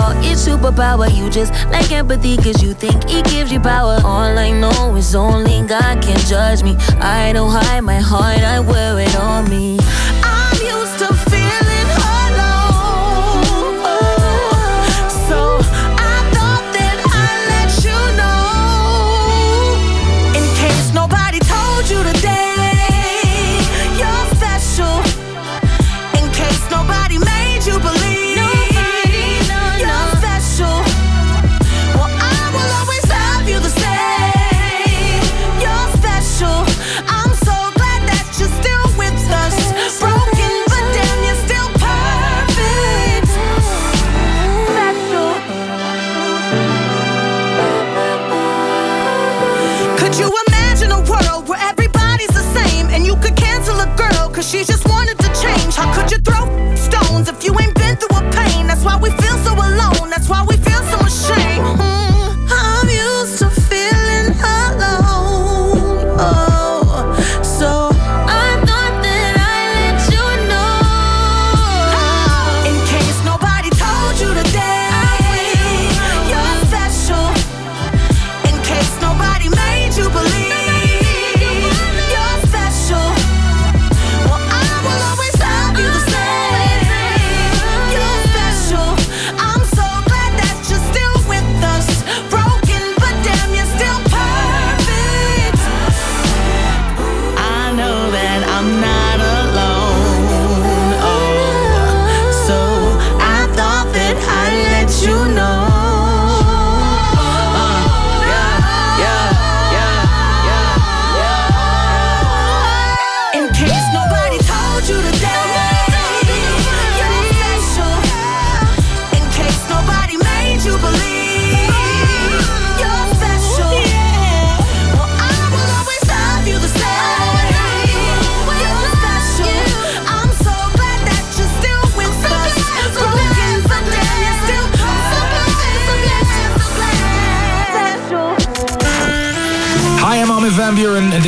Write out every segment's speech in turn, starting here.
superpower. You just like empathy, cause you think it gives you power. All I know is only God can judge me. I don't hide my heart, I wear it on me.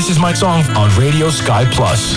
This is my song on Radio Sky Plus.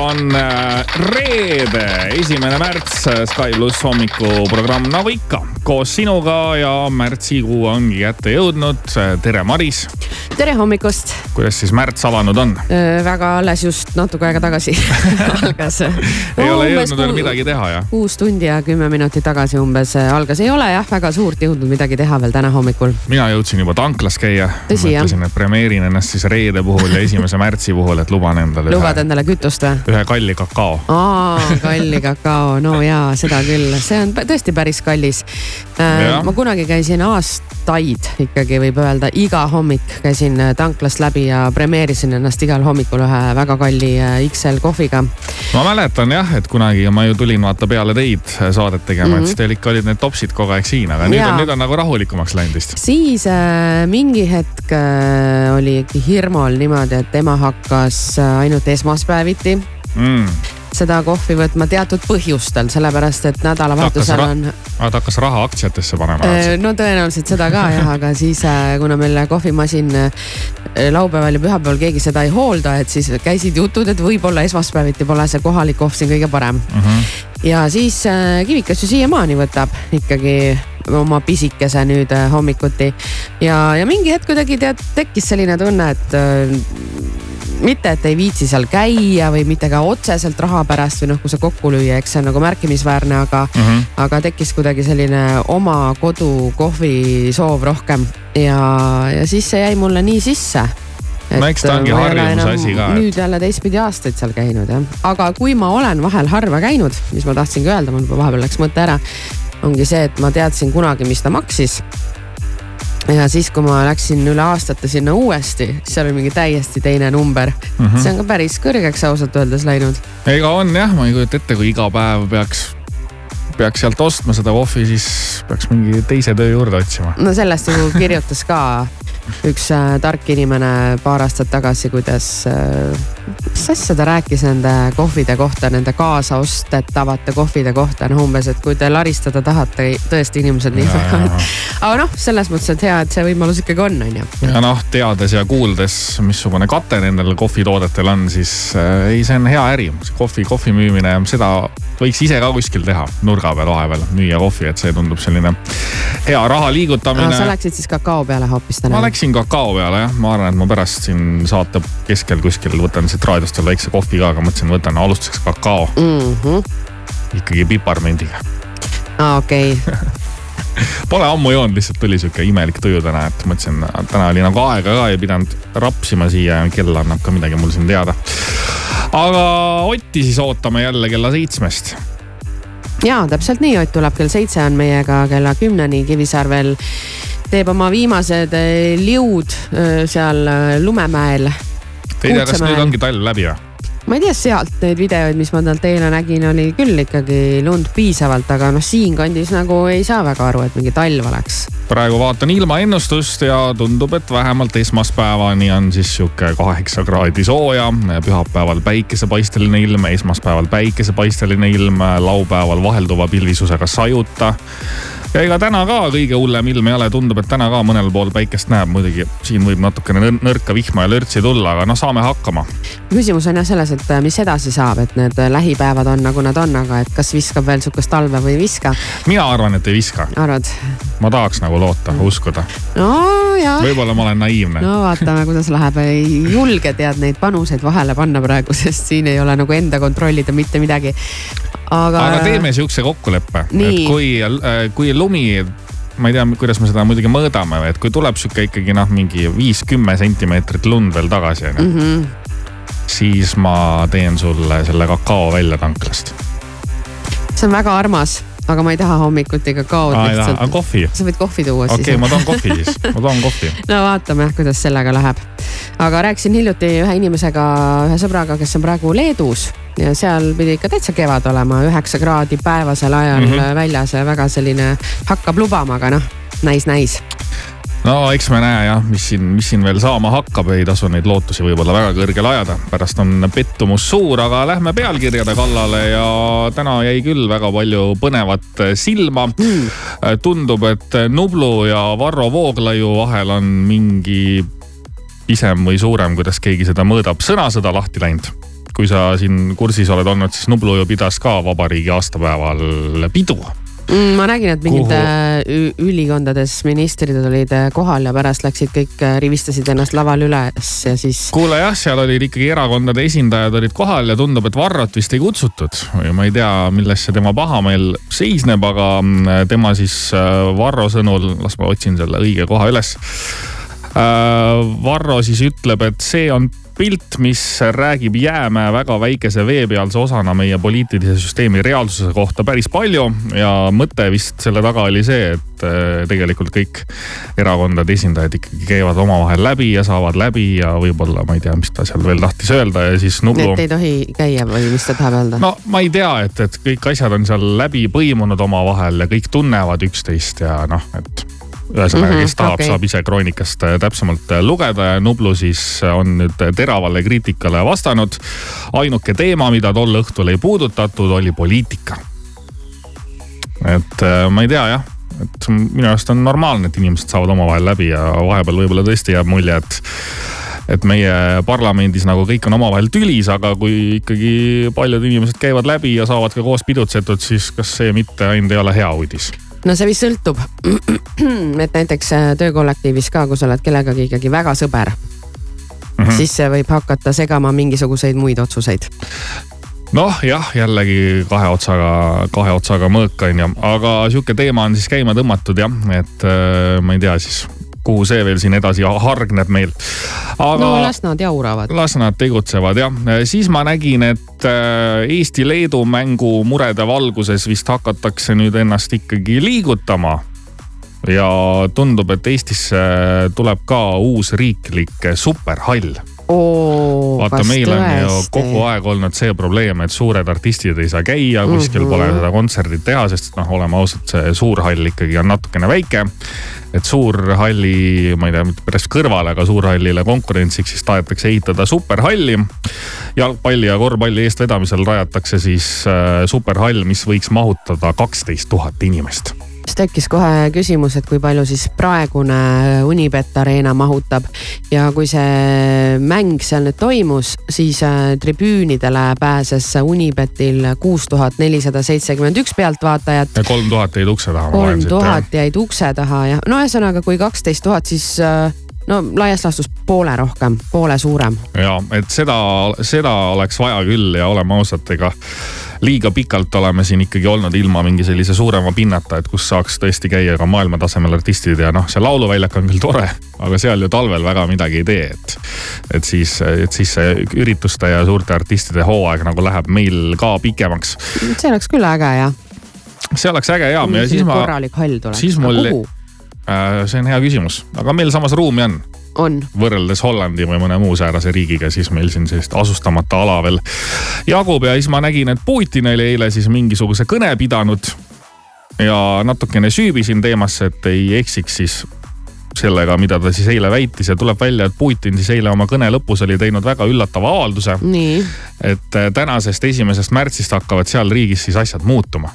on äh, reede, esimene märts, äh, Sky pluss hommikuprogramm nagu ikka koos sinuga ja märtsikuu ongi kätte jõudnud. Äh, tere, Maris. tere hommikust kuidas siis märts alanud on? väga alles just natuke aega tagasi algas ei ole jõudnud veel midagi teha jah? kuus tundi ja kümme minutit tagasi umbes algas, ei ole jah väga suurt jõudnud midagi teha veel täna hommikul. mina jõudsin juba tanklas käia. mõtlesin, et premeerin ennast siis reede puhul ja esimese märtsi puhul, et luban endale. lubad ühe, endale kütust või? ühe kalli kakao. aa, kalli kakao, no jaa, seda küll, see on tõesti päris kallis. Jah. ma kunagi käisin aastaid ikkagi võib öelda, iga hommik käisin äh, tanklast läbi ja premeerisin ennast igal hommikul ühe väga kalli äh, XL kohviga. ma mäletan jah, et kunagi ma ju tulin vaata peale teid saadet tegema mm, -hmm. et siis teil ikka olid need topsid kogu aeg siin, aga nüüd Jaa. on, nüüd on nagu rahulikumaks läinud vist. siis äh, mingi hetk äh, oligi Hirmul niimoodi, et tema hakkas äh, ainult esmaspäeviti Mm. Seda kohvi võtma teatud põhjustel, sellepärast et nädalavahetusel on ta hakkas raha aktsiatesse panema. Äh, no tõenäoliselt seda ka jah, aga siis äh, kuna meil kohvimasin äh, laupäeval ja pühapäeval keegi seda ei hoolda, et siis käisid jutud, et võib-olla esmaspäeviti pole see kohalik kohv siin kõige parem mm. -hmm. ja siis äh, Kivikas ju siiamaani võtab ikkagi oma pisikese nüüd hommikuti ja, ja mingi hetk kuidagi tead, tekkis selline tunne, et mitte, et ei viitsi seal käia või mitte ka otseselt raha pärast või noh, kui see kokku lüüa, eks see on nagu märkimisväärne, aga mm, -hmm. aga tekkis kuidagi selline oma kodu kohvi soov rohkem ja, ja siis see jäi mulle nii sisse. No eks ta ongi harjumuse asi ka, et- nüüd jälle teistpidi aastaid seal käinud jah, aga kui ma olen vahel harva käinud, mis ma tahtsingi öelda, mul vahepeal läks mõte ära, ongi see, et ma teadsin kunagi, mis ta maksis ja siis, kui ma läksin üle aastate sinna uuesti, siis seal oli mingi täiesti teine number mm. -hmm. see on ka päris kõrgeks ausalt öeldes läinud. ega on jah, ma ei kujuta ette, kui iga päev peaks, peaks sealt ostma seda kohvi, siis peaks mingi teise töö juurde otsima. no sellest ju kirjutas ka üks äh, tark inimene paar aastat tagasi, kuidas äh,, mis asja ta rääkis nende kohvide kohta, nende kaasaostetavate kohvide kohta, noh umbes, et kui te laristada tahate, tõesti inimesed nii väga, et. aga noh, selles mõttes, et hea, et see võimalus ikkagi on, on ju. ja noh, teades ja kuuldes, missugune kate nendel kohvitoodetel on, siis äh, ei, see on hea äri. kohvi, kohvi müümine, seda võiks ise ka kuskil teha, nurga peal vahepeal müüa kohvi, et see tundub selline hea raha liigutamine sa läksid siis kakao peale hoopis täna? ma läksin kakao peale jah, ma arvan, et ma pärast siin saate keskel kuskil võtan siit raadiost veel väikse kohvi ka, aga mõtlesin, võtan alustuseks kakao mm. -hmm. ikkagi piparmendiga. aa, okei okay. Pole ammu joonud, lihtsalt tuli sihuke imelik tuju täna, et mõtlesin, täna oli nagu aega ka ei pidanud rapsima siia ja kell annab ka midagi mul siin teada. aga Otti siis ootame jälle kella seitsmest. Ja täpselt nii, Ott tuleb kell seitse, on meiega kella kümneni Kivisaar veel teeb oma viimased eh, liud eh, seal eh, Lumemäel. ei tea, kas nüüd ongi talv läbi või? Ma ei tea, sealt neid videoid, mis ma talt eile nägin, oli küll ikkagi lund piisavalt, aga noh, siinkandis nagu ei saa väga aru, et mingi talv oleks. praegu vaatan ilmaennustust ja tundub, et vähemalt esmaspäevani on siis sihuke kaheksa kraadi sooja. pühapäeval päikesepaisteline ilm, esmaspäeval päikesepaisteline ilm, laupäeval vahelduva pilvisusega sajuta. Ja ega täna ka kõige hullem ilm ei ole, tundub, et täna ka mõnel pool päikest näeb, muidugi siin võib natukene nõr- nõrka vihma ja lörtsi tulla, aga noh, saame hakkama. küsimus on jah selles, et äh, mis edasi saab, et need äh, lähipäevad on nagu nad on, aga et kas viskab veel sihukest talve või ei viska, mina arvan, et ei viska, arvad? ma tahaks nagu loota, uskuda, no jaa võib-olla ma olen naiivne. No vaatame, kuidas läheb, ei julge tead neid panuseid vahele panna praegu, sest siin ei ole nagu enda kontrollida mitte midagi. Aga, aga teeme sihukese kokkuleppe, et kui, kui lumi, ma ei tea, kuidas me seda muidugi mõõdame, et kui tuleb sihuke ikkagi noh, mingi viis-kümme sentimeetrit lund veel tagasi onju mm. -hmm. siis ma teen sulle selle kakao välja tanklast. see on väga armas, aga ma ei taha hommikuti kakaod aga lihtsalt. kohvi, sa võid kohvi tuua okei okay,, siis. ma toon kohvi siis, ma toon kohvi. no vaatame kuidas sellega läheb. aga rääkisin hiljuti ühe inimesega, ühe sõbraga, kes on praegu Leedus ja seal pidi ikka täitsa kevad olema, üheksa kraadi päevasel ajal mm. -hmm. väljas ja väga selline hakkab lubama, aga noh, näis-näis. no eks me näe jah, mis siin, mis siin veel saama hakkab, ei tasu neid lootusi võib-olla väga kõrgele ajada, pärast on pettumus suur, aga lähme pealkirjade kallale ja täna jäi küll väga palju põnevat silma mm.. tundub, et Nublu ja Varro Vooglaiu vahel on mingi pisem või suurem, kuidas keegi seda mõõdab, sõnasõda lahti läinud kui sa siin kursis oled olnud, siis Nublu ju pidas ka vabariigi aastapäeval pidu Mm, ma nägin, et mingid Kuhu? äh, ülikondades ministrid olid äh, kohal ja pärast läksid kõik, rivistasid ennast laval üles ja siis. kuule jah, seal olid ikkagi erakondade esindajad olid kohal ja tundub, et Varrot vist ei kutsutud ma ei tea, milles see tema pahameel seisneb, aga tema siis äh, Varro sõnul, las ma otsin selle õige koha üles. Varro siis ütleb, et see on pilt, mis räägib jäämäe väga väikese veepealse osana meie poliitilise süsteemi reaalsuse kohta päris palju. ja mõte vist selle taga oli see, et äh, tegelikult kõik erakondade esindajad ikkagi käivad omavahel läbi ja saavad läbi ja võib-olla ma ei tea, mis ta seal veel tahtis öelda ja siis Nublu. et ei tohi käia või mis ta tahab öelda? no ma ei tea, et, et kõik asjad on seal läbi põimunud omavahel ja kõik tunnevad üksteist ja noh, et ühesõnaga, kes mhm, tahab okay., saab ise kroonikast äh, täpsemalt äh, lugeda ja Nublu siis äh, on nüüd teravale kriitikale vastanud. ainuke teema, mida tol õhtul ei puudutatud, oli poliitika. et ma ei tea jah, et minu arust on normaalne, et inimesed saavad omavahel läbi ja vahepeal võib-olla tõesti jääb mulje, et et meie parlamendis nagu kõik on omavahel tülis, aga kui ikkagi paljud inimesed käivad läbi ja saavad ka koos pidutsetud, siis kas see mitte ainult ei ole hea uudis? No see vist sõltub. et näiteks äh, töökollektiivis ka, kui sa oled kellegagi ikkagi väga sõber mm, -hmm. siis see võib hakata segama mingisuguseid muid otsuseid noh, jah, jällegi kahe otsaga, kahe otsaga mõõk on ju, aga sihuke teema on siis käima tõmmatud jah, et äh, ma ei tea siis kuhu see veel siin edasi hargneb meil. aga. no las nad jauravad. las nad tegutsevad jah, siis ma nägin, et äh, Eesti-Leedu mängu murede valguses vist hakatakse nüüd ennast ikkagi liigutama ja tundub, et Eestisse tuleb ka uus riiklik superhall vaata, meil on ju kogu aeg olnud see probleem, et suured artistid ei saa käia, kuskil mm -hmm. pole seda kontserdit teha, sest noh, oleme ausad, see suur hall ikkagi on natukene väike. et suurhalli, ma ei tea, mitte päris kõrvale, aga suurhallile konkurentsiks siis tahetakse ehitada superhalli. jalgpalli ja korvpalli eestvedamisel rajatakse siis äh, superhall, mis võiks mahutada kaksteist tuhat inimest siis tekkis kohe küsimus, et kui palju siis praegune Unibet Arena mahutab ja kui see mäng seal nüüd toimus, siis äh, tribüünidele pääses Unibetil kuus tuhat nelisada seitsekümmend üks pealtvaatajat. ja kolm tuhat jäid ukse taha. kolm tuhat jäid ukse taha ja no ühesõnaga, kui kaksteist tuhat, siis äh, no laias laastus poole rohkem, poole suurem. ja et seda, seda oleks vaja küll ja oleme ausad, ega liiga pikalt oleme siin ikkagi olnud ilma mingi sellise suurema pinnata, et kus saaks tõesti käia ka maailmatasemel artistid ja noh, see lauluväljak on küll tore, aga seal ju talvel väga midagi ei tee, et. et siis, et siis see ürituste ja suurte artistide hooaeg nagu läheb meil ka pikemaks. see oleks küll äge jah. see oleks äge ja, ja siis ma. korralik hall tuleb. siis mul, see on hea küsimus, aga meil samas ruumi on on. võrreldes Hollandi või mõne muu säärase riigiga, siis meil siin sellist asustamata ala veel jagub ja siis ma nägin, et Putin oli eile siis mingisuguse kõne pidanud. ja natukene süübisin teemasse, et ei eksiks siis sellega, mida ta siis eile väitis ja tuleb välja, et Putin siis eile oma kõne lõpus oli teinud väga üllatava avalduse. et tänasest esimesest märtsist hakkavad seal riigis siis asjad muutuma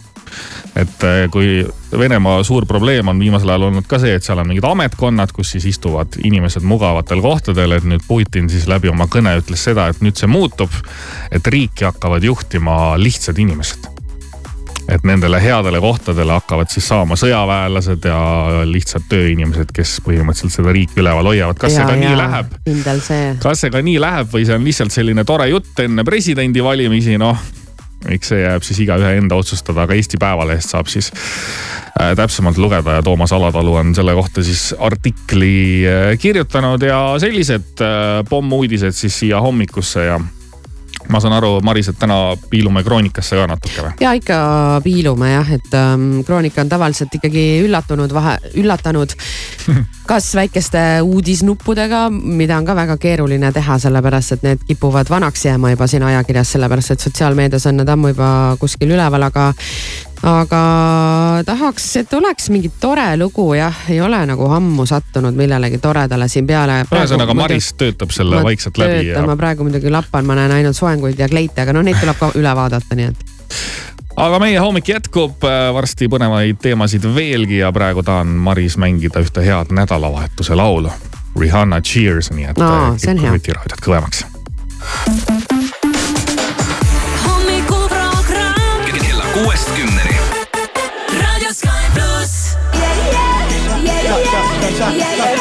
et äh, kui Venemaa suur probleem on viimasel ajal olnud ka see, et seal on mingid ametkonnad, kus siis istuvad inimesed mugavatel kohtadel, et nüüd Putin siis läbi oma kõne ütles seda, et nüüd see muutub. et riiki hakkavad juhtima lihtsad inimesed et nendele headele kohtadele hakkavad siis saama sõjaväelased ja lihtsad tööinimesed, kes põhimõtteliselt seda riiki üleval hoiavad. kas ja, see ka ja, nii läheb? kindel see. kas see ka nii läheb või see on lihtsalt selline tore jutt enne presidendivalimisi, noh eks see jääb siis igaühe enda otsustada, aga Eesti Päevalehest saab siis äh, täpsemalt lugeda ja Toomas Alatalu on selle kohta siis artikli äh, kirjutanud ja sellised äh, pommuudised siis siia hommikusse ja ma saan aru, Maris, et täna piilume Kroonikasse ka natuke või? ja ikka piilume jah, et ähm, Kroonika on tavaliselt ikkagi üllatunud vahe, üllatanud kas väikeste uudisnuppudega, mida on ka väga keeruline teha, sellepärast et need kipuvad vanaks jääma juba siin ajakirjas, sellepärast et sotsiaalmeedias on need ammu juba kuskil üleval, aga aga tahaks, et oleks mingi tore lugu jah, ei ole nagu ammu sattunud millelegi toredale siin peale. ühesõnaga Maris töötab selle vaikselt läbi. ja..., ma praegu muidugi lappan, ma näen ainult soenguid ja kleite, aga noh, neid tuleb ka üle vaadata, nii et aga meie hommik jätkub, äh, varsti põnevaid teemasid veelgi ja praegu tahan Maris mängida ühte head nädalavahetuse laulu. Rihanna Cheers, nii et no, äh, nutiraadiot kõvemaks. Yeah.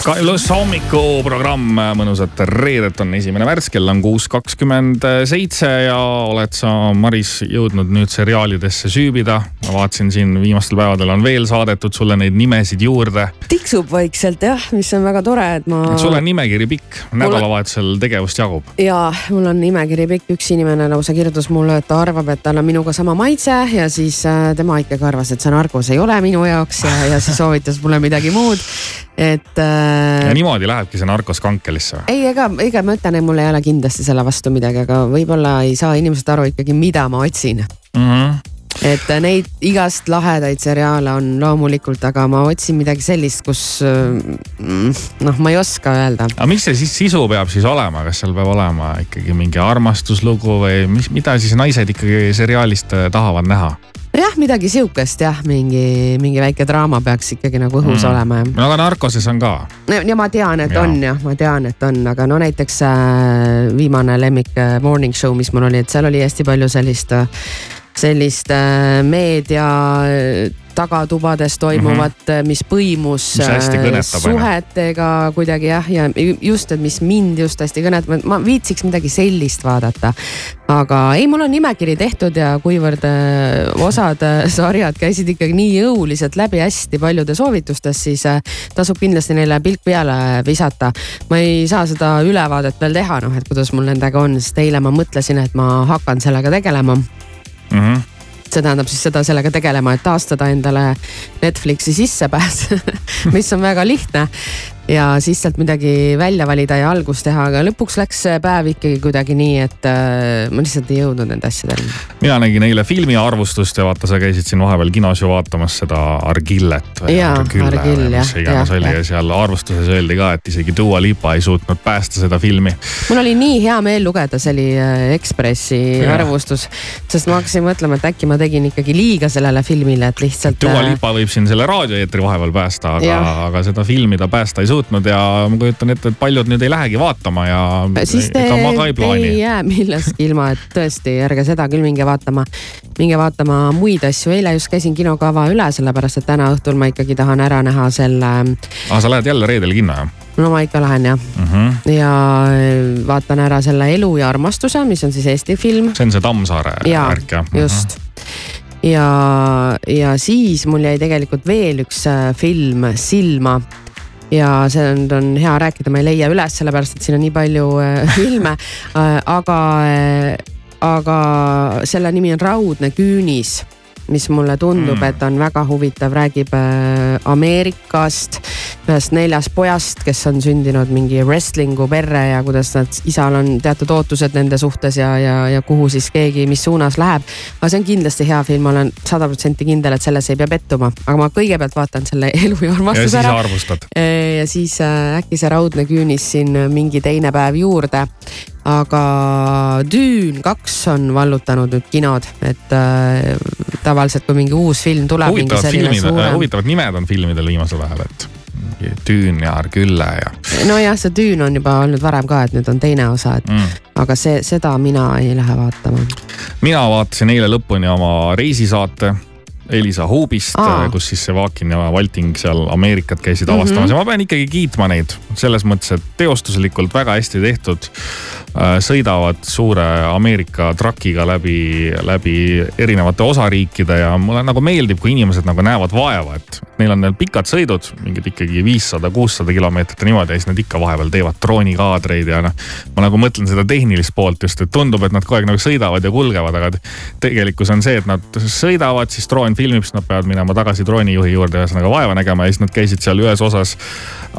Pluss hommikuprogramm, mõnusat reedet on esimene märts, kell on kuus kakskümmend seitse ja oled sa, Maris, jõudnud nüüd seriaalidesse süübida. ma vaatasin siin viimastel päevadel on veel saadetud sulle neid nimesid juurde. tiksub vaikselt jah, mis on väga tore, et ma. sul on nimekiri pikk, nädalavahetusel tegevust jagub. ja mul on nimekiri pikk, üks inimene lausa kirjutas mulle, et ta arvab, et tal on minuga sama maitse ja siis äh, tema ikkagi arvas, et see narkos ei ole minu jaoks ja, ja siis soovitas mulle midagi muud. et äh, ja niimoodi lähebki see narkos kankelisse või? ei, ega, ega ma ütlen, et mul ei ole kindlasti selle vastu midagi, aga võib-olla ei saa inimesed aru ikkagi, mida ma otsin mm. -hmm et neid igast lahedaid seriaale on loomulikult, aga ma otsin midagi sellist, kus mm, noh, ma ei oska öelda. aga mis see siis sisu peab siis olema, kas seal peab olema ikkagi mingi armastuslugu või mis, mida siis naised ikkagi seriaalist äh, tahavad näha? Jah, midagi sihukest jah, mingi, mingi väike draama peaks ikkagi nagu õhus mm. olema. no aga narkoses on ka. ja ma tean, et ja. on jah, ma tean, et on, aga no näiteks äh, viimane lemmik äh, morning show, mis mul oli, et seal oli hästi palju sellist äh, sellist meedia tagatubades toimuvat mm, -hmm. mis põimus mis suhetega kuidagi jah, ja just, et mis mind just hästi kõnetab, ma viitsiks midagi sellist vaadata. aga ei, mul on nimekiri tehtud ja kuivõrd osad sarjad käisid ikkagi nii jõuliselt läbi hästi paljude soovitustes, siis tasub kindlasti neile pilk peale visata. ma ei saa seda ülevaadet veel teha, noh, et kuidas mul nendega on, sest eile ma mõtlesin, et ma hakkan sellega tegelema mm. -hmm see tähendab siis seda sellega tegelema, et taastada endale Netflixi sissepääs mis on väga lihtne ja siis sealt midagi välja valida ja algust teha, aga lõpuks läks päev ikkagi kuidagi nii, et äh, ma lihtsalt ei jõudnud nende asjadeni. mina nägin eile filmi arvustust ja vaata, sa käisid siin vahepeal kinos ju vaatamas seda Argillet. jaa, Argill jah. mis iganes oli ja seal arvustuses öeldi ka, et isegi Dua Lipa ei suutnud päästa seda filmi. mul oli nii hea meel lugeda, see oli äh, Ekspressi ja. arvustus, sest ma hakkasin mõtlema, et äkki ma tegin ikkagi liiga sellele filmile, et lihtsalt. Dua äh, Lipa võib siin selle raadioeetri vahepeal päästa, aga, aga seda filmi ta päästa ei suutnud ja ma kujutan ette, et paljud nüüd ei lähegi vaatama ja siis te, ei plaani. ei jää millestki ilma, et tõesti, ärge seda küll minge vaatama. minge vaatama muid asju, eile just käisin kinokava üle, sellepärast et täna õhtul ma ikkagi tahan ära näha selle. aa, ah, sa lähed jälle reedel kinno jah? no ma ikka lähen jah mm. -hmm. ja äh, vaatan ära selle Elu ja armastuse, mis on siis Eesti film. see on see Tammsaare värk jah? just mm. -hmm. ja, ja siis mul jäi tegelikult veel üks äh, film silma ja sellest on hea rääkida, ma ei leia üles, sellepärast et siin on nii palju äh, filme äh,. aga äh,, aga selle nimi on Raudne küünis mis mulle tundub mm., et on väga huvitav, räägib äh, Ameerikast, ühest neljast pojast, kes on sündinud mingi wrestling'u perre ja kuidas nad, isal on teatud ootused nende suhtes ja, ja, ja kuhu siis keegi, mis suunas läheb. aga see on kindlasti hea film, ma olen sada protsenti kindel, et selles ei pea pettuma, aga ma kõigepealt vaatan selle Elu ja armastuse ära. ja siis arvustad. ja siis äh, äkki see Raudne küünis siin mingi teine päev juurde aga Düün kaks on vallutanud nüüd kinod, et äh, tavaliselt kui mingi uus film tuleb. huvitavad filmid suurem..., huvitavad nimed on filmidel viimasel ajal, et Düün ja Argülle ja. nojah, see Düün on juba olnud varem ka, et nüüd on teine osa, et mm. aga see, seda mina ei lähe vaatama. mina vaatasin eile lõpuni oma reisisaate Elisa Hubist, kus siis see Vaakin ja Valting seal Ameerikat käisid mm -hmm. avastamas ja ma pean ikkagi kiitma neid selles mõttes, et teostuslikult väga hästi tehtud. Äh, sõidavad suure Ameerika trakiga läbi, läbi erinevate osariikide ja mulle nagu meeldib, kui inimesed nagu näevad vaeva, et neil on need pikad sõidud, mingid ikkagi viissada, kuussada kilomeetrit ja niimoodi ja siis nad ikka vahepeal teevad droonikaadreid ja noh. ma nagu mõtlen seda tehnilist poolt just, et tundub, et nad kogu aeg nagu sõidavad ja kulgevad, aga tegelikkus on see, et nad sõidavad, siis droon filmib, siis nad peavad minema tagasi droonijuhi juurde, ühesõnaga vaeva nägema ja siis nad käisid seal ühes osas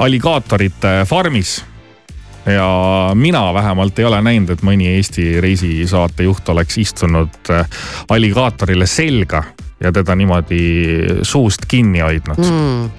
alligaatorite farmis. Ja mina vähemalt ei ole näinud, et mõni Eesti reisisaate juht oleks istunud äh, alligaatorile selga ja teda niimoodi suust kinni hoidnud. Mm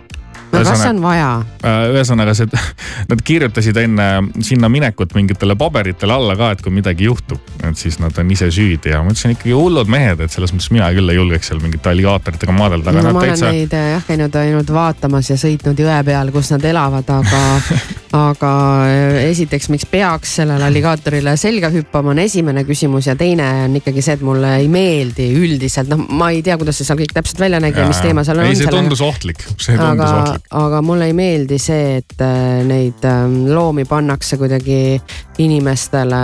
kas on vaja? Äh, ühesõnaga see, nad kirjutasid enne sinna minekut mingitele paberitele alla ka, et kui midagi juhtub, et siis nad on ise süüdi ja ma ütlesin ikkagi hullud mehed, et selles mõttes mina küll ei julgeks seal mingite alligaatoritega maadelda. no ma täitsa... olen neid jah käinud ainult vaatamas ja sõitnud jõe peal, kus nad elavad, aga aga äh, esiteks, miks peaks sellele alligaatorile selga hüppama, on esimene küsimus ja teine on ikkagi see, et mulle ei meeldi üldiselt, noh, ma ei tea, kuidas see seal kõik täpselt välja nägi ja mis teema seal on. ei, see tundus ohtlik, see tundus aga, ohtlik aga mulle ei meeldi see, et äh, neid ähm, loomi pannakse kuidagi inimestele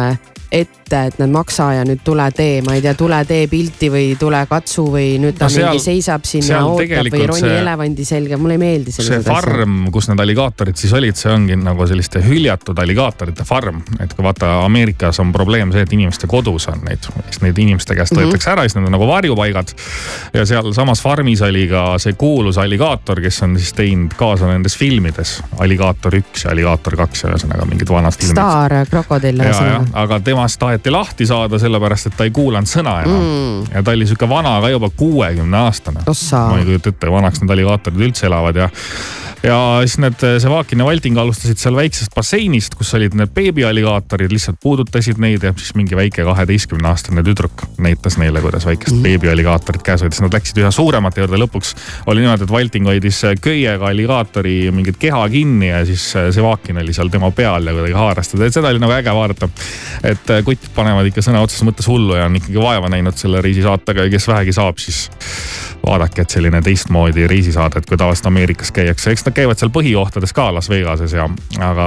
ette, et nad maksa ja nüüd tule tee, ma ei tea, tule tee pilti või tule katsu või nüüd ta No seal- mingi seisab sinna, ootab või roni see- elevandi selga, mulle ei meeldi see sellised asjad. farm, kus need alligaatorid siis olid, see ongi nagu selliste hüljatud alligaatorite farm. et kui vaata Ameerikas on probleem see, et inimeste kodus on neid, siis neid inimeste käest Mhm. võetakse ära, siis need on nagu varjupaigad. ja sealsamas farmis oli ka see kuulus alligaator, kes on siis teinud kaasa nendes filmides. alligaator üks ja alligaator kaks ühesõnaga mingid vanad filmid. staar krokodill ühesõnaga. aga temast taheti lahti saada, sellepärast et ta ei kuulanud sõna enam mm.. ja ta oli sihuke vana ka juba kuuekümne aastane. Ma ei kujuta ette, vanaks need alligaatorid üldse elavad ja, ja siis need, see Vaakin ja Valting alustasid seal väiksest basseinist, kus olid need beebialligaatorid, lihtsalt puudutasid neid ja siis mingi väike kaheteistkümne aastane tüdruk näitas neile, kuidas väikest mm. beebialligaatorit käes hoida, siis nad läksid üha suuremate juurde, lõpuks oli niimoodi, et Valting hoidis köiega alligaatori mingit keha kinni ja siis see Vaakin oli seal tema peal ja kuidagi haaras teda, et seda oli nagu äge vaadata. et äh, kutid panevad ikka sõna otseses mõttes hullu ja on ikkagi vaeva näinud selle reisisaatega ja kes vähegi saab, siis vaadake, et selline teistmoodi reisisaade, et kui tavaliselt Ameerikas käiakse, eks nad käivad seal põhikohtades ka Las Vegases ja, aga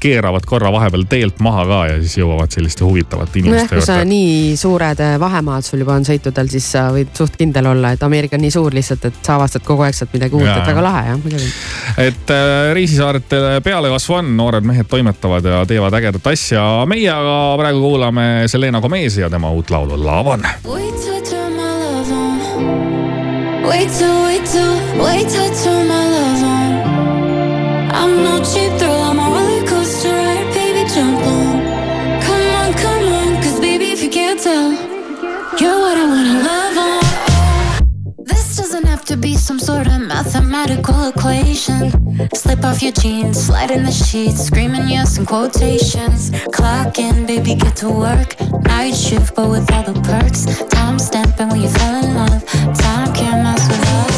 keeravad korra vahepeal teelt maha ka ja siis jõuavad selliste huvitavate nojah, inimeste kui sa juurde. nii suured äh, vahemaad sul juba on sõitudel, siis sa võid suht kindel olla, et Ameerika on nii suur lihtsalt, et sa avastad kogu aeg sealt midagi uut, et väga lahe jah, muidugi. et äh, reisisaaretele pealekasvu on, noored mehed toimetavad ja teevad ägedat asja. meie aga praegu kuulame Selena Gomez'i ja tema uut laulu Love on. Wait on. Wait till, wait I turn my love on. I'm no cheap thrill, I'm a roller coaster ride, baby, jump on. Come on, come on, cause baby, if you can't tell, you're what I wanna to be some sort of mathematical equation. Slip off your jeans, slide in the sheets, screaming yes in quotations. Clock in, baby, get to work. Night shift, but with all the perks. Time stamping when you fell in love. Time can't mess with us.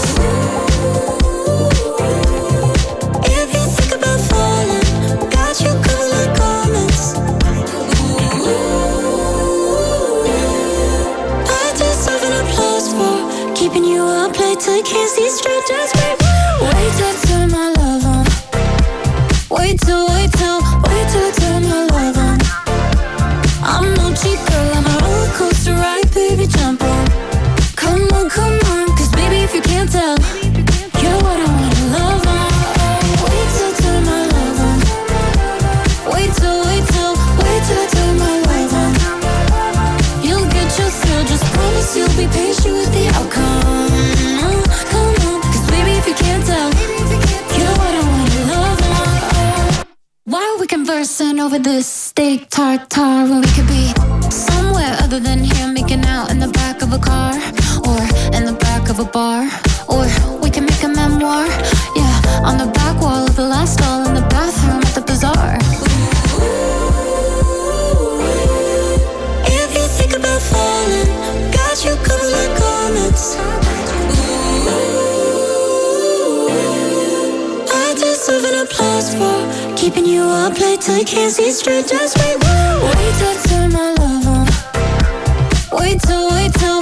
Can't see straight. Just wait, wait till my love on. Wait till, wait till, conversing over this steak tartare when we could be somewhere other than here, making out in the back of a car or in the back of a bar? Or we can make a memoir, yeah, on the back wall of the last stall in the bathroom at the bazaar. If you think about falling, got you covered like garments. An applause for keeping you up late till you can't see straight. Just wait, wait till I turn my love on. Wait till, wait till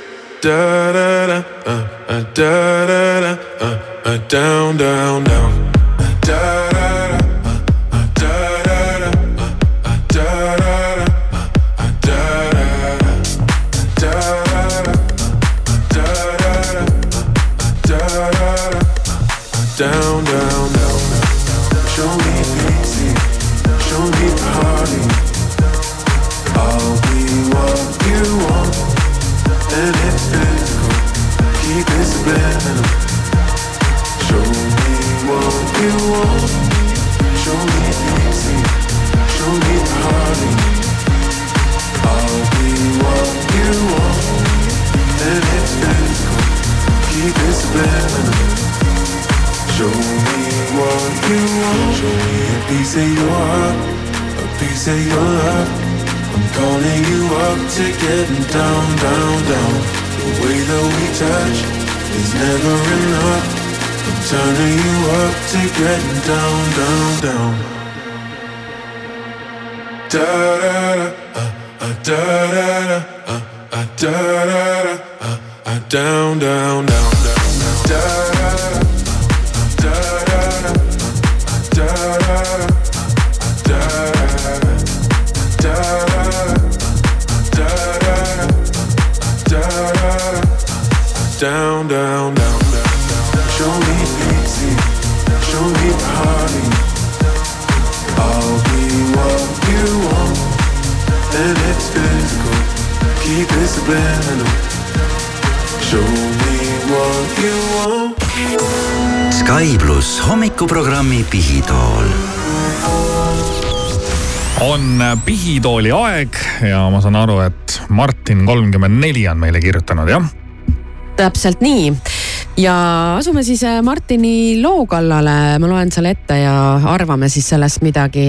Da da da, uh, uh, da da da, uh, uh, down, down, down. Uh, da da of your love. I'm calling you up to getting down, down, down. The way that we touch is never enough. I'm turning you up to getting down, down, down. Da da da, uh, uh, da da da, uh, uh, da da da, uh, uh, down, down, down. And it's physical. Keep it subliminal. Show me what you want. Sky pluss hommikuprogrammi Pihitool on pihitooli aeg ja ma saan aru, et Martin kolmkümmend neli on meile kirjutanud, jah? täpselt nii ja asume siis äh, Martini loo kallale, ma loen selle ette ja arvame siis sellest midagi.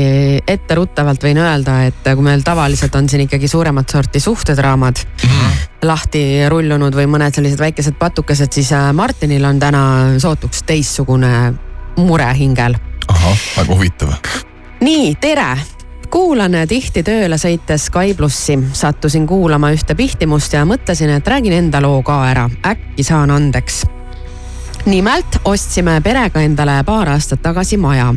etteruttavalt võin öelda, et kui meil tavaliselt on siin ikkagi suuremat sorti suhtedraamad mm -hmm. lahti rullunud või mõned sellised väikesed patukesed, siis äh, Martinil on täna sootuks teistsugune mure hingel. ahah, väga huvitav. nii, tere kuulan tihti tööle sõites Sky plussi, sattusin kuulama ühte pihtimust ja mõtlesin, et räägin enda loo ka ära, äkki saan andeks. Nimelt ostsime perega endale paar aastat tagasi maja.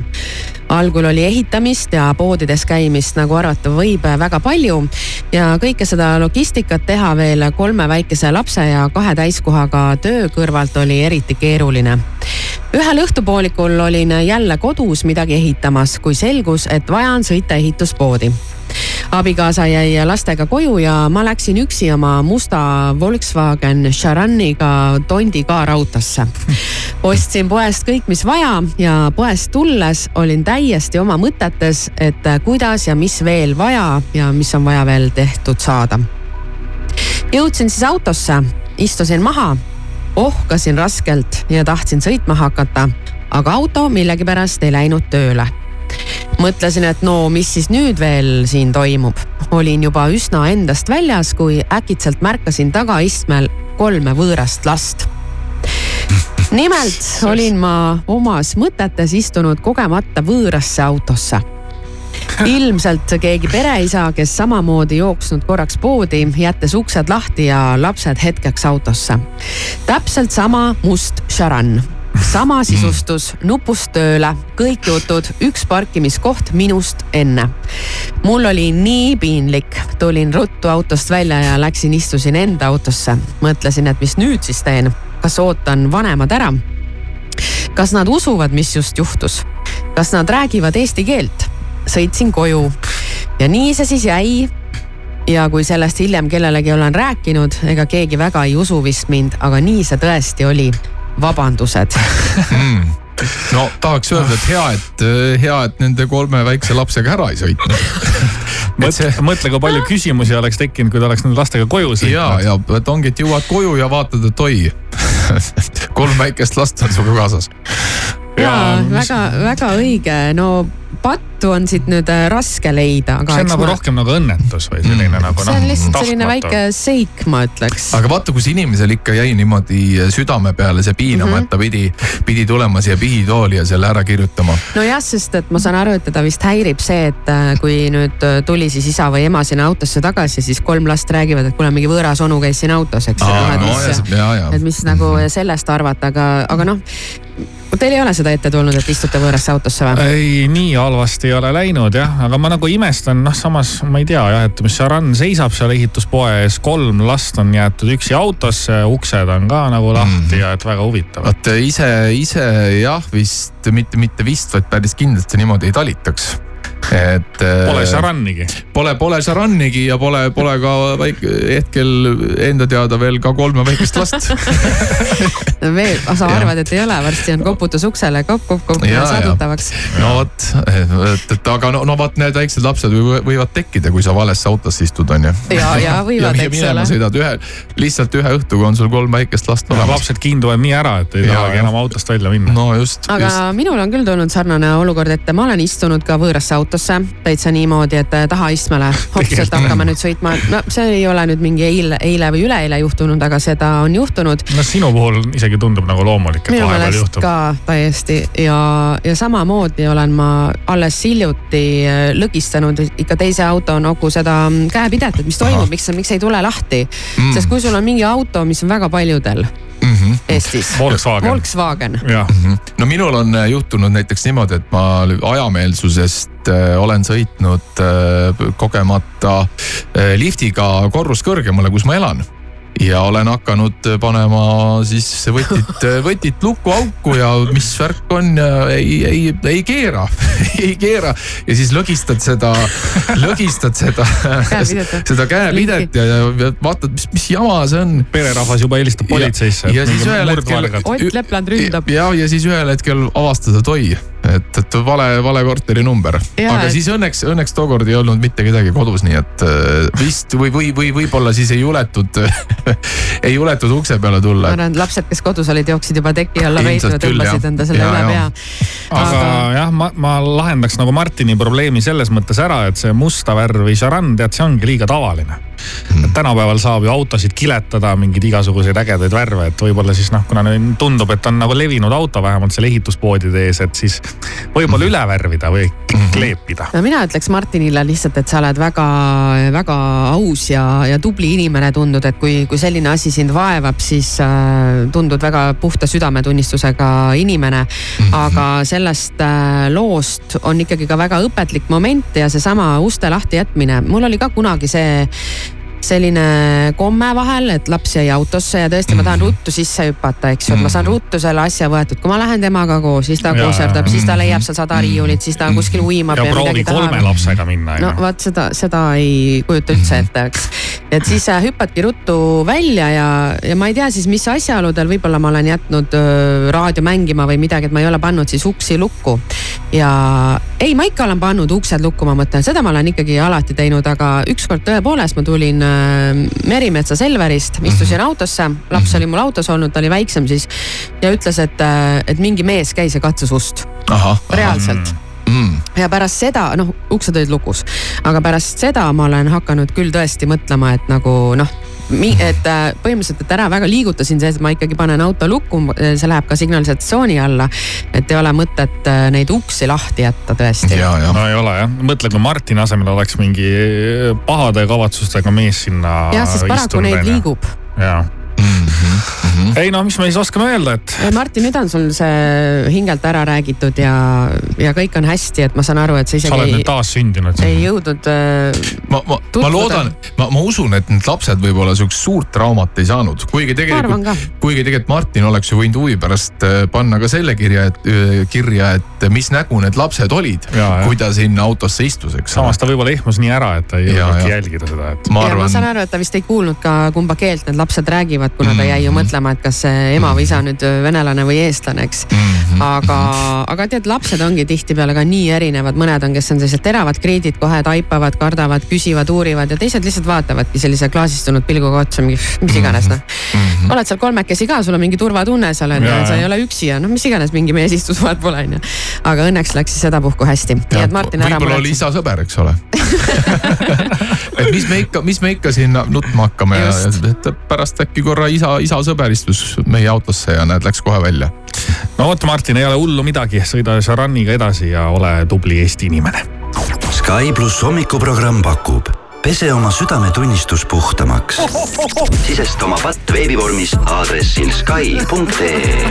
algul oli ehitamist ja poodides käimist, nagu arvata võib, väga palju ja kõike seda logistikat teha veel kolme väikese lapse ja kahe täiskohaga töö kõrvalt oli eriti keeruline ühel õhtupoolikul olin jälle kodus midagi ehitamas, kui selgus, et vaja on sõita ehituspoodi. Abikaasa jäi lastega koju ja ma läksin üksi oma musta Volkswagen Charaniga Tondi kaarautosse. ostsin poest kõik, mis vaja ja poest tulles olin täiesti oma mõtetes, et kuidas ja mis veel vaja ja mis on vaja veel tehtud saada. jõudsin siis autosse, istusin maha ohkasin raskelt ja tahtsin sõitma hakata, aga auto millegipärast ei läinud tööle. Mõtlesin, et no mis siis nüüd veel siin toimub. olin juba üsna endast väljas, kui äkitselt märkasin tagaistmel kolme võõrast last. nimelt olin ma omas mõtetes istunud kogemata võõrasse autosse ilmselt keegi pereisa, kes samamoodi jooksnud korraks poodi, jättes uksed lahti ja lapsed hetkeks autosse. täpselt sama must šaran sama sisustus, nupust tööle, kõik jutud, üks parkimiskoht minust enne. mul oli nii piinlik, tulin ruttu autost välja ja läksin, istusin enda autosse. mõtlesin, et mis nüüd siis teen, kas ootan vanemad ära? kas nad usuvad, mis just juhtus? kas nad räägivad eesti keelt? sõitsin koju ja nii see siis jäi. ja kui sellest hiljem kellelegi olen rääkinud, ega keegi väga ei usu vist mind, aga nii see tõesti oli. Vabandused mm. no tahaks öelda, et hea, et hea, et nende kolme väikse lapsega ära ei sõitnud mõtle, mõtle, kui palju küsimusi oleks tekkinud, kui ta oleks nende lastega koju sõitnud. ja, ja et ongi, et jõuad koju ja vaatad, et oi kolm väikest last on sinuga kaasas. ja väga-väga õige, no pattu on siit nüüd äh, raske leida. see on nagu ma... rohkem nagu õnnetus või selline mm. nagu noh. see on lihtsalt selline väike seik, ma ütleks. aga vaata, kus inimesel ikka jäi niimoodi südame peale see piinama mm, -hmm. et ta pidi, pidi tulema siia pihitooli ja selle ära kirjutama. nojah, sest et ma saan aru, et teda vist häirib see, et äh, kui nüüd äh, tuli siis isa või ema sinna autosse tagasi, siis kolm last räägivad, et kuule, mingi võõras onu käis siin autos, eks. No, mis, et mis nagu mhm. sellest arvata, aga, aga noh Teil ei ole seda ette tulnud, et istute võõrasse autosse või? ei, nii halvasti ei ole läinud jah, aga ma nagu imestan, noh samas ma ei tea jah, et mis Saran seisab seal ehituspoe ees, kolm last on jäetud üksi autosse, uksed on ka nagu lahti mm. ja et väga huvitav. vot ise, ise jah, vist mitte, mitte vist, vaid päris kindlasti niimoodi ei talitaks et. Pole Šarannigi. Pole, pole Šarannigi ja pole, pole ka väike, hetkel enda teada veel ka kolme väikest last no veel, sa arvad, et ei ole, varsti on koputus uksele kopp-kopp-kopp saadutavaks. no vot, et, et aga no, no vot need väiksed lapsed võivad tekkida, kui sa valesse autosse istud, on ju. ja, ja võivad, eks ole. sõidad ühe, lihtsalt ühe õhtuga on sul kolm väikest last olemas. lapsed kiinduvad nii ära, et ei tahagi enam autost välja minna. no just. aga just. minul on küll tulnud sarnane olukord, et ma olen istunud ka võõrasse autosse autosse täitsa niimoodi, et äh, tahaistmele hops, et hakkame nüüd sõitma. no see ei ole nüüd mingi eile, eile või üleeile juhtunud, aga seda on juhtunud. no sinu puhul isegi tundub nagu loomulik, et vahepeal juhtub. ka täiesti ja, ja samamoodi olen ma alles hiljuti äh, lõgistanud ikka teise auto noku seda mm, käepidet, et mis toimub, miks, miks ei tule lahti mm.. sest kui sul on mingi auto, mis on väga paljudel mm -hmm. Eestis. Volkswagen. Volkswagen. Mm -hmm. no minul on äh, juhtunud näiteks niimoodi, et ma ajameelsusest äh, olen sõitnud äh, kogemata liftiga korrus kõrgemale, kus ma elan ja olen hakanud panema siis võtit, võtit lukuauku ja mis värk on ja ei, ei, ei keera ei keera. ja siis lõgistad seda, lõgistad seda seda käepidet ja, ja vaatad, mis, mis jama see on. pererahvas juba helistab politseisse. ja siis ühel hetkel. Ott Lepland ründab. ja, ja siis ühel hetkel avastad, et oi et, et vale, vale korteri number. aga siis õnneks, õnneks tookord ei olnud mitte kedagi kodus, nii et äh, vist või, või, või võib-olla siis ei juletud ei juletud ukse peale tulla. ma arvan, et lapsed, kes kodus olid, jooksid juba teki alla veitu ja tõmbasid enda selle ja, üle pea. aga, jah, ma, ma lahendaks nagu Martini probleemi selles mõttes ära, et see musta värvi šarann, tead, see ongi liiga tavaline mm.. tänapäeval saab ju autosid kiletada, mingeid igasuguseid ägedaid värve, et võib-olla siis noh, kuna tundub, et on nagu levinud auto vähemalt seal ehituspoodide ees, et siis võib-olla üle värvida või mhm. kleepida. no mina ütleks Martinile lihtsalt, et sa oled väga-väga aus ja, ja tubli inimene tundud, et kui, kui selline asi sind vaevab, siis äh, tundud väga puhta südametunnistusega inimene. -hmm. aga sellest äh, loost on ikkagi ka väga õpetlik moment ja seesama uste lahti jätmine. mul oli ka kunagi see selline komme vahel, et laps jäi autosse ja tõesti, ma tahan mhm. ruttu sisse hüpata, eks ju, et ma saan mhm. ruttu selle asja võetud. kui ma lähen temaga koos, siis ta kuuserdab, siis ta leiab seal sada riiulit, siis ta kuskil uimab ja, ja tahab. kolme lapsega minna. no vot seda, seda ei kujuta üldse mhm. ette, eks. et siis äh, hüppadki ruttu välja ja, ja ma ei tea siis, mis asjaoludel, võib-olla ma olen jätnud öö, raadio mängima või midagi, et ma ei ole pannud siis uksi lukku. ja ei, ma ikka olen pannud uksed lukku, ma mõtlen, seda ma olen ikkagi alati teinud, aga ükskord tõepoolest ma tulin Äh, Merimetsa Selverist, istusin mhm. autosse, laps oli mul autos olnud, ta oli väiksem siis ja ütles, et, äh, et mingi mees käis ja katsus ust. reaalselt mm. ja pärast seda, noh, uksed olid lukus, aga pärast seda ma olen hakanud küll tõesti mõtlema, et nagu noh et äh, põhimõtteliselt, et ära väga liigutasin see, et ma ikkagi panen auto lukku, see läheb ka signalisatsiooni alla. et ei ole mõtet äh, neid uksi lahti jätta tõesti. no ei ole jah, mõtle, kui Martini asemel oleks mingi pahade kavatsustega mees sinna. jah, sest paraku neid liigub. jaa mm. -hmm. ei no mis me siis oskame öelda, et. Martin, nüüd on sul see hingelt ära räägitud ja, ja kõik on hästi, et ma saan aru, et sa isegi. sa oled nüüd taassündinud. ei jõudnud äh,. ma, ma, ma loodan, ma, ma usun, et need lapsed võib-olla sihukest suurt traumat ei saanud, kuigi tegelikult, kuigi tegelikult Martin oleks ju võinud huvi pärast äh, panna ka selle kirja, et äh, kirja, et mis nägu need lapsed olid, kui ta sinna autosse istus, eks. samas ta võib-olla ehmus nii ära, et ta ei jõudnudki jälgida seda, et. ma arvan. ma saan aru, et ta vist ei kuulnud ka kumba keelt need lapsed räägivad, kuna ta jäi ju -hmm. mõtlema, et kas see ema või isa nüüd venelane või eestlane, eks. -hmm. aga, aga tead, lapsed ongi tihtipeale ka nii erinevad, mõned on, kes on sellised teravad kriidid, kohe taipavad, kardavad, küsivad, uurivad ja teised lihtsalt vaatavadki sellise klaasistunud pilguga otsa, mis iganes noh oled seal kolmekesi ka, sul on mingi turvatunne seal on ju, sa ei ole üksi ja noh, mis iganes mingi mees istus vaat pole on ju. aga õnneks läks siis sedapuhku hästi. nii et Martin ära võib-olla oli isa sõber, eks ole et mis me ikka, mis me ikka siin nutma hakkame Just. ja, et pärast äkki korra isa, isa sõber istus meie autosse ja näed, läks kohe välja. no vot, Martin, ei ole hullu midagi, sõida Šaraniga edasi ja ole tubli Eesti inimene. Sky pluss hommikuprogramm pakub pese oma südametunnistus puhtamaks. sisesta oma patt veebivormis aadressil Sky.ee.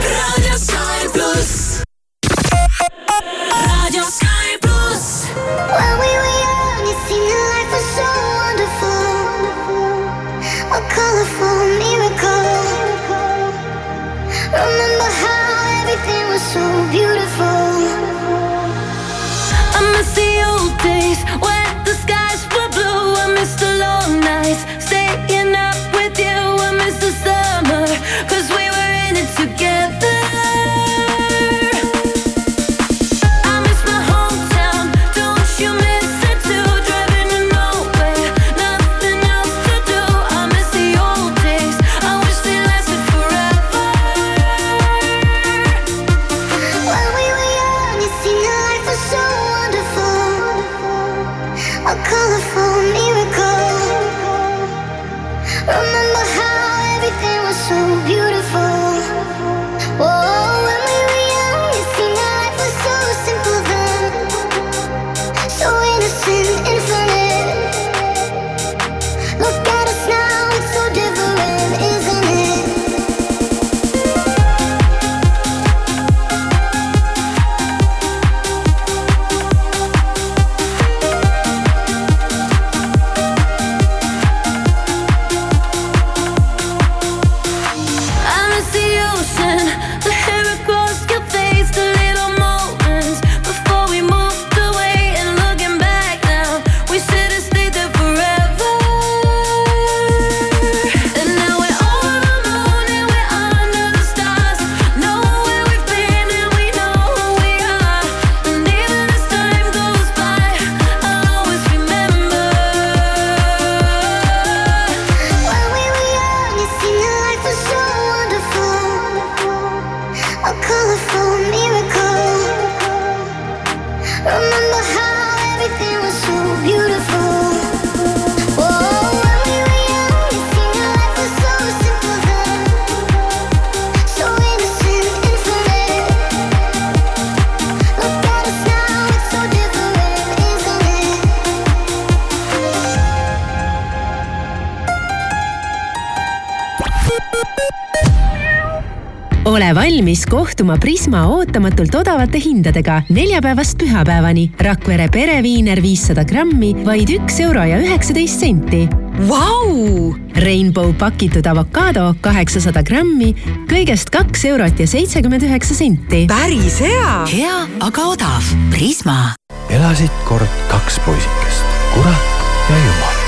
valmis kohtuma Prisma ootamatult odavate hindadega neljapäevast pühapäevani. Rakvere pereviiner viissada grammi, vaid üks euro ja üheksateist senti. Vau! Rainbow pakitud avokaado kaheksasada grammi, kõigest kaks eurot ja seitsekümmend üheksa senti. päris hea. hea, aga odav. Prisma. elasid kord kaks poisikest, kurat ja jumal.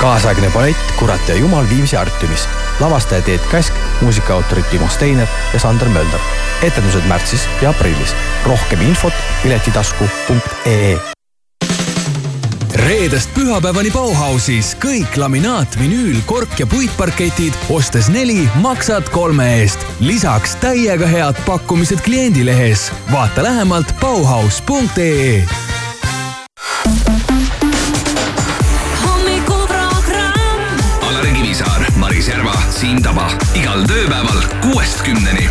kaasaegne ballett Kurat ja jumal Viimsi Artiumis. Lavastaja Teet Käsk, muusikaautorid Timo Steiner ja Sander Mölder. etendused märtsis ja aprillis. rohkem infot piletitasku.ee reedest pühapäevani Bauhausis kõik laminaat, vinüül, kork ja puitparketid ostes neli, maksad kolme eest. lisaks täiega head pakkumised kliendilehes. vaata lähemalt Bauhaus.ee Siim Taba igal tööpäeval kuuest kümneni.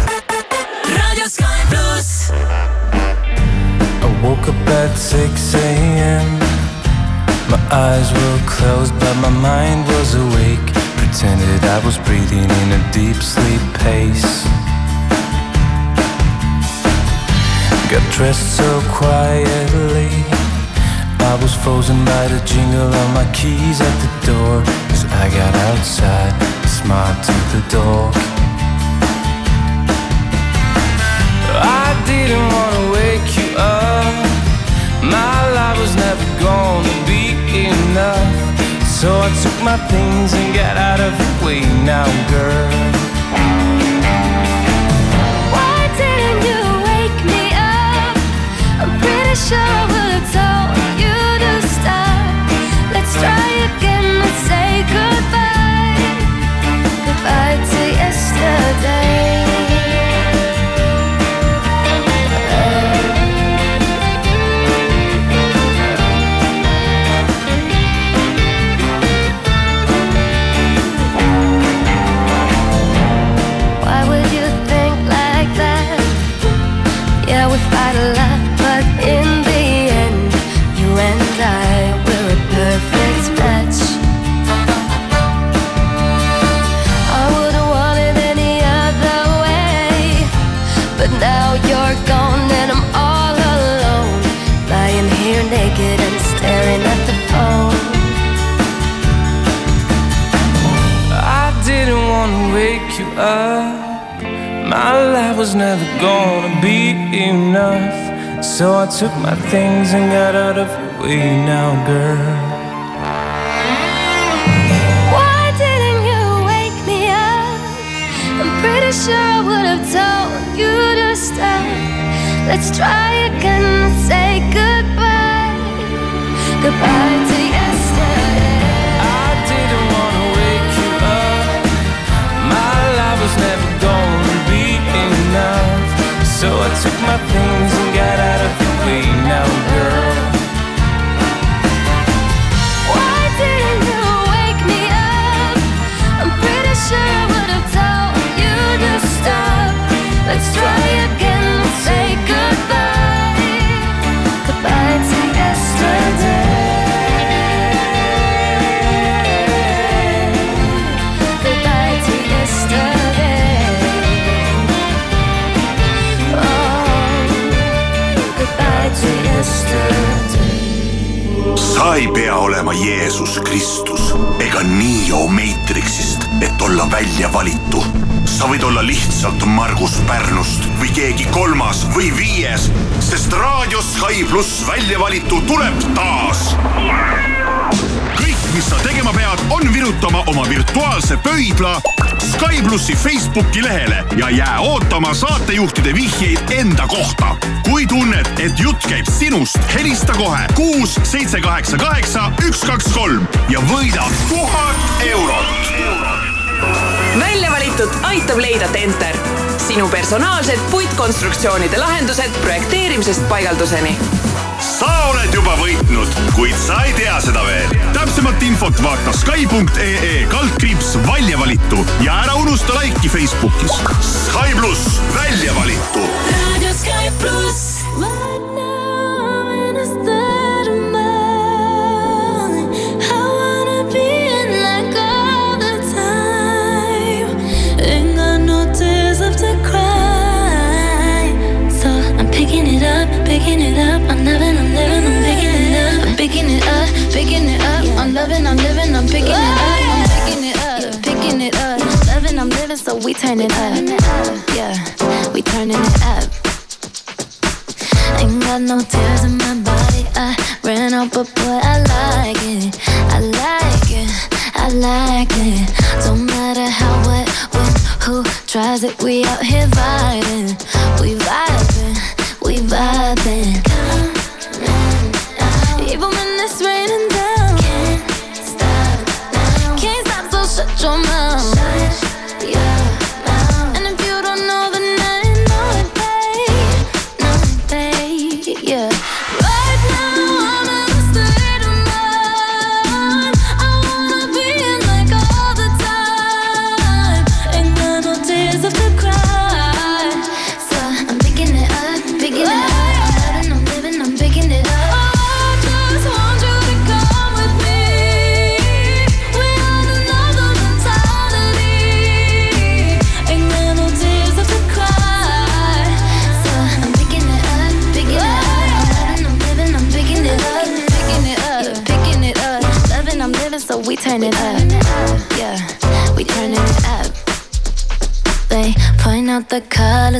raadio Sky pluss. I woke up at 6 a.m. My eyes were closed, but my mind was awake. Pretended I was breathing in a deep sleep pace. Got dressed so quietly. I was frozen by the jingle of my keys at the door. As I got outside, smile to the door. I didn't want to wake you up. My life was never gonna be enough. So I took my things and got out of the way now, girl. Why didn't you wake me up? I'm pretty sure I would have told you to stop. Let's try it. back to yesterday. Was never gonna be enough. So I took my things and got out of the way now, girl. Why didn't you wake me up? I'm pretty sure I would have told you to stop. Let's try again and say goodbye. Goodbye So I took my things and got out of the way now, girl. Why didn't you wake me up? I'm pretty sure I would have told you to stop. Let's try sa ei pea olema Jeesus Kristus ega Neo Matrixist, et olla välja valitu. sa võid olla lihtsalt Margus Pärnust või keegi kolmas või viies, sest raadio Sky pluss välja valitu tuleb taas. Oma virtuaalse pöidla Sky plussi Facebooki lehele ja jää ootama saatejuhtide vihjeid enda kohta. kui tunned, et jutt käib sinust, helista kohe kuus, seitse, kaheksa, kaheksa, üks, kaks, kolm ja võida tuhat eurot. välja valitud aitab leida Tenter, sinu personaalsed puitkonstruktsioonide lahendused projekteerimisest paigalduseni sa oled juba võitnud, kuid sa ei tea seda veel. täpsemat infot vaata Sky.ee kaldkriips välja valitu ja ära unusta laiki Facebookis. Sky pluss välja valitu. Radio Sky pluss. I'm loving, I'm living, I'm picking it up. I'm picking it up, picking it up. I'm loving, I'm living, I'm picking it up. I'm picking it up, picking it up. Loving, I'm living, so we turn it up. Yeah, we turning it up. Ain't got no tears in my body. I ran out, but boy, I like it. I like it. I like it. Don't matter how, what, when, who tries it. We out here vibing. We vibing. We vibing. Even when it's raining down. Can't stop now. Can't stop, so shut your mouth.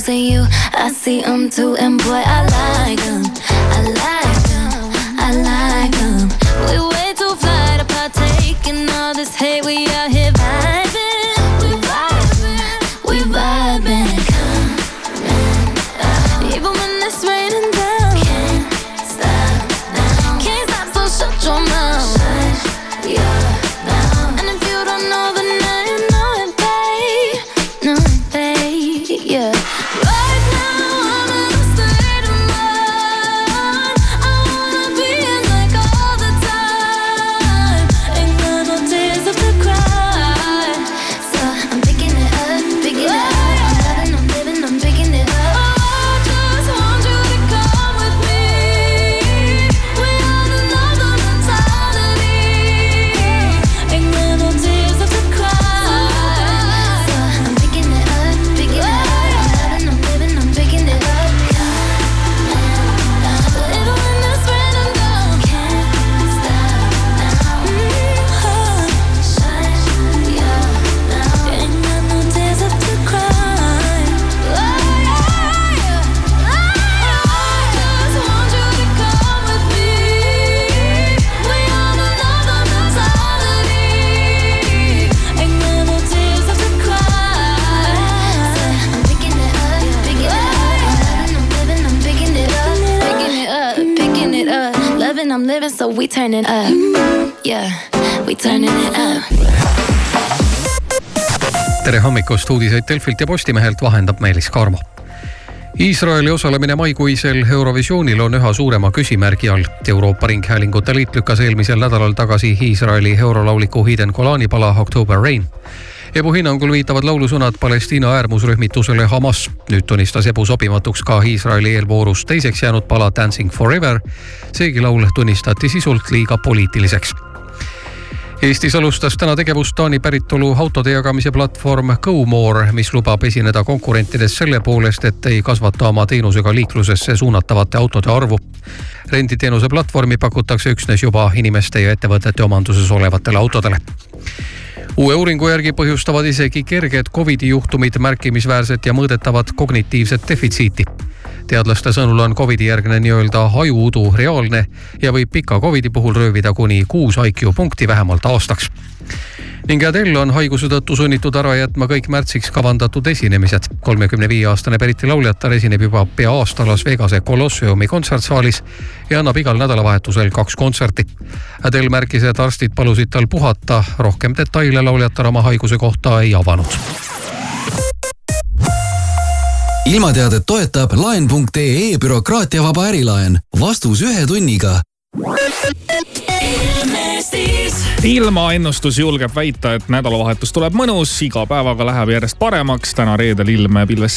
Colors in you. I see them too, and boy, I like them. I like living, so we turning up. Yeah, we turning it up. tere hommikust, uudiseid Delfilt ja Postimehelt vahendab Meelis Karmo. Iisraeli osalemine maikuisel Eurovisioonil on üha suurema küsimärgi all. Euroopa Ringhäälingute Liit lükkas eelmisel nädalal tagasi Iisraeli eurolauliku Hiden Golani pala October Rain. Ebu hinnangul viitavad laulusõnad Palestiina äärmusrühmitusele Hamas. nüüd tunnistas Ebu sobimatuks ka Iisraeli eelvoorus teiseks jäänud pala Dancing Forever. seegi laul tunnistati sisult liiga poliitiliseks Eestis alustas täna tegevust Taani päritolu autode jagamise platvorm GoMore, mis lubab esineda konkurentides selle poolest, et ei kasvata oma teenusega liiklusesse suunatavate autode arvu. renditeenuse platvormi pakutakse üksnes juba inimeste ja ettevõtete omanduses olevatele autodele uue uuringu järgi põhjustavad isegi kerged Covidi juhtumid märkimisväärset ja mõõdetavat kognitiivset defitsiiti. Teadlaste sõnul on Covidi järgne nii-öelda ajuudu reaalne ja võib pika Covidi puhul röövida kuni kuus IQ punkti vähemalt aastaks ning Adele on haiguse tõttu sunnitud ära jätma kõik märtsiks kavandatud esinemised. kolmekümne viie aastane Briti lauljatar esineb juba pea aasta Las Vegase Colosseumi kontsertsaalis ja annab igal nädalavahetusel kaks kontserti. Adele märkis, et arstid palusid tal puhata, rohkem detaile lauljatar oma haiguse kohta ei avanud ilmateadet toetab laen.ee bürokraatiavaba ärilaen. vastus ühe tunniga ilmaennustus julgeb väita, et nädalavahetus tuleb mõnus, iga päevaga läheb järjest paremaks. täna reedel ilm pilves